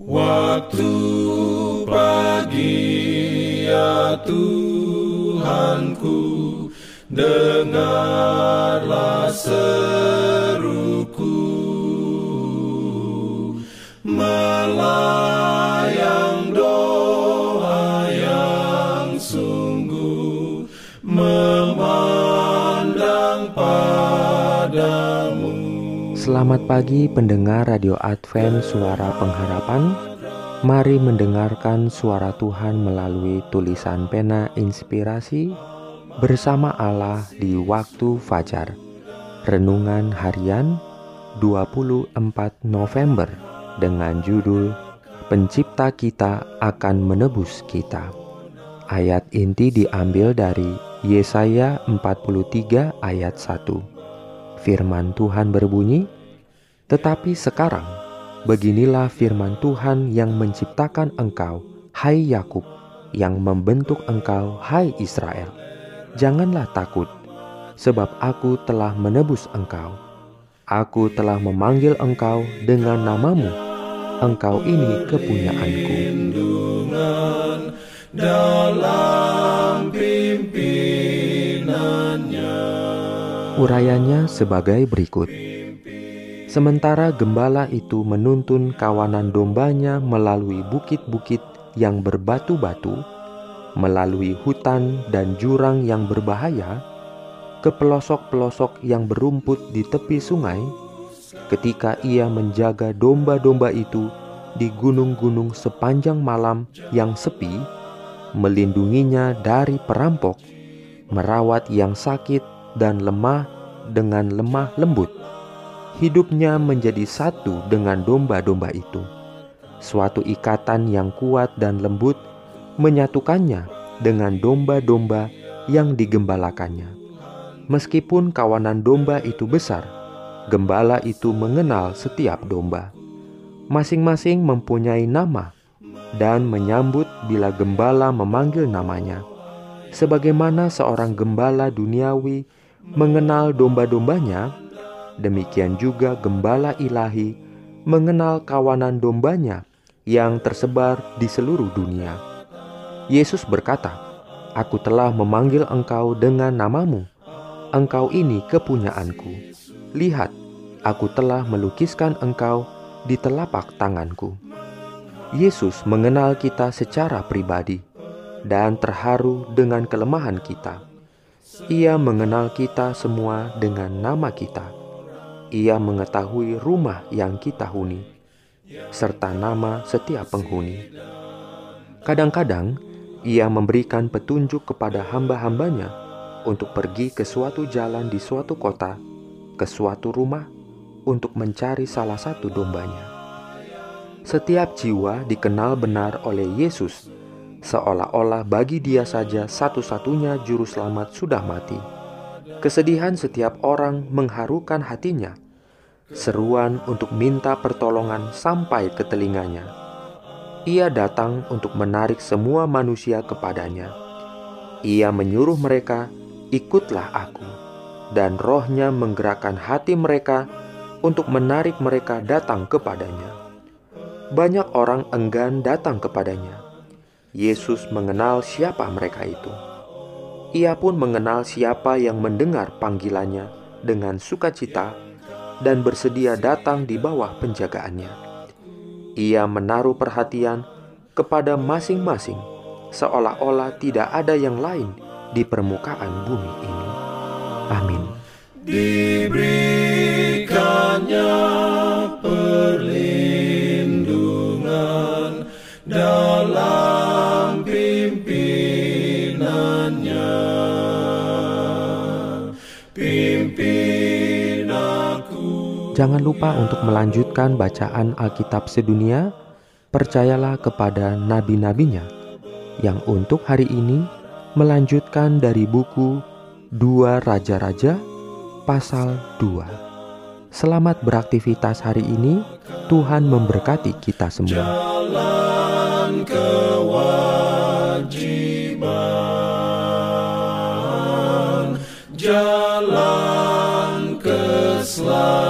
Waktu pagi ya Tuhanku Dengarlah seruku. Melayang Selamat pagi pendengar Radio Advent Suara Pengharapan. Mari mendengarkan suara Tuhan melalui tulisan pena inspirasi Bersama Allah di waktu fajar. Renungan harian 24 November Dengan judul Pencipta kita akan menebus kita Ayat inti diambil dari Yesaya 43 ayat 1 Firman Tuhan berbunyi, "Tetapi sekarang, beginilah firman Tuhan yang menciptakan engkau, hai Yakub, yang membentuk engkau, hai Israel. Janganlah takut, sebab Aku telah menebus engkau. Aku telah memanggil engkau dengan namamu. Engkau ini kepunyaanku." dalam Urayanya sebagai berikut. Sementara gembala itu menuntun kawanan dombanya melalui bukit-bukit yang berbatu-batu, melalui hutan dan jurang yang berbahaya, ke pelosok-pelosok yang berumput di tepi sungai, ketika ia menjaga domba-domba itu di gunung-gunung sepanjang malam yang sepi, melindunginya dari perampok, merawat yang sakit dan lemah dengan lemah lembut. Hidupnya menjadi satu dengan domba-domba itu. Suatu ikatan yang kuat dan lembut menyatukannya dengan domba-domba yang digembalakannya. Meskipun kawanan domba itu besar, gembala itu mengenal setiap domba. Masing-masing mempunyai nama dan menyambut bila gembala memanggil namanya. Sebagaimana seorang gembala duniawi mengenal domba-dombanya, demikian juga gembala ilahi mengenal kawanan dombanya yang tersebar di seluruh dunia. Yesus berkata, Aku telah memanggil engkau dengan namamu. Engkau ini kepunyaanku. Lihat, aku telah melukiskan engkau di telapak tanganku. Yesus mengenal kita secara pribadi dan terharu dengan kelemahan kita. Ia mengenal kita semua dengan nama kita. Ia mengetahui rumah yang kita huni, serta nama setiap penghuni. Kadang-kadang, ia memberikan petunjuk kepada hamba-hambanya untuk pergi ke suatu jalan di suatu kota, ke suatu rumah, untuk mencari salah satu dombanya. Setiap jiwa dikenal benar oleh Yesus seolah-olah bagi dia saja satu-satunya juru selamat sudah mati. Kesedihan setiap orang mengharukan hatinya. Seruan untuk minta pertolongan sampai ke telinganya. Ia datang untuk menarik semua manusia kepadanya. Ia menyuruh mereka, "Ikutlah Aku." Dan rohnya menggerakkan hati mereka untuk menarik mereka datang kepadanya. Banyak orang enggan datang kepadanya Yesus mengenal siapa mereka itu. Ia pun mengenal siapa yang mendengar panggilannya dengan sukacita dan bersedia datang di bawah penjagaannya. Ia menaruh perhatian kepada masing-masing, seolah-olah tidak ada yang lain di permukaan bumi ini. Amin. Diberikannya perlindungan dalam Jangan lupa untuk melanjutkan bacaan Alkitab sedunia. Percayalah kepada nabi-nabinya yang untuk hari ini melanjutkan dari buku Dua Raja-Raja pasal 2. Selamat beraktivitas hari ini. Tuhan memberkati kita semua. Jalan kewajiban, jalan keselamatan.